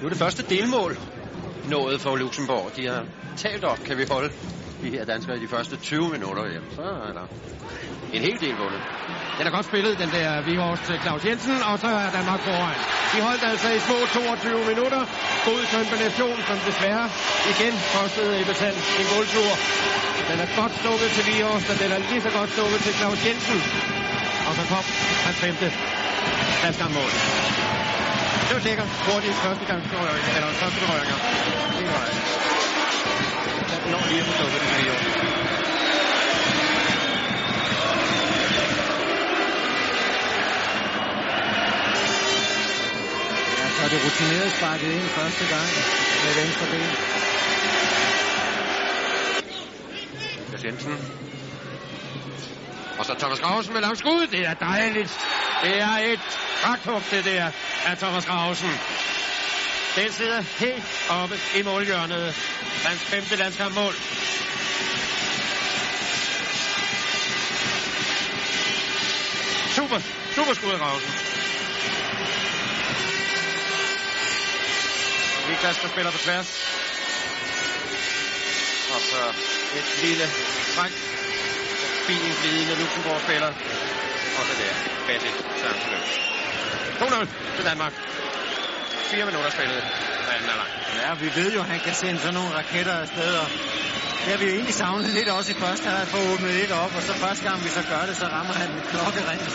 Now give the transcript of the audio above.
Nu er det første delmål nået for Luxembourg. De har talt op, kan vi holde de her danskere i de første 20 minutter. Ja, så er der en hel del vundet. Den er godt spillet, den der Vihorst til Claus Jensen, og så er Danmark foran. De holdt altså i små 22 minutter. God kombination, som desværre igen kostede Ebbesand en guldtur. Den er godt stukket til Vihorst, og den er lige så godt stukket til Claus Jensen. Og så kom hans femte landskammål. Det var sikkert hurtigt første gang, eller første berøringer. Det var det. Den når lige at få stukket til Vihorst. Så er det rutineret sparket ind første gang med venstre ben. Lukas Jensen. Og så Thomas Grausen med langskud. Det er dejligt. Det er et pragthug, det der af Thomas Grausen. Den sidder helt oppe i målhjørnet. Hans femte landskampmål. Super, super skud af Grausen. Niklas, der spiller på tværs. Og så et lille træk. Fin glidende Luxembourg-spiller. Og så der. Basit chanceløs. 2-0 til Danmark. 4 minutter spillet anden. Ja, vi ved jo, at han kan sende sådan nogle raketter afsted, og det har vi jo egentlig savnet lidt også i første halvleg for at åbne lidt op, og så første gang vi så gør det, så rammer han klokkerent.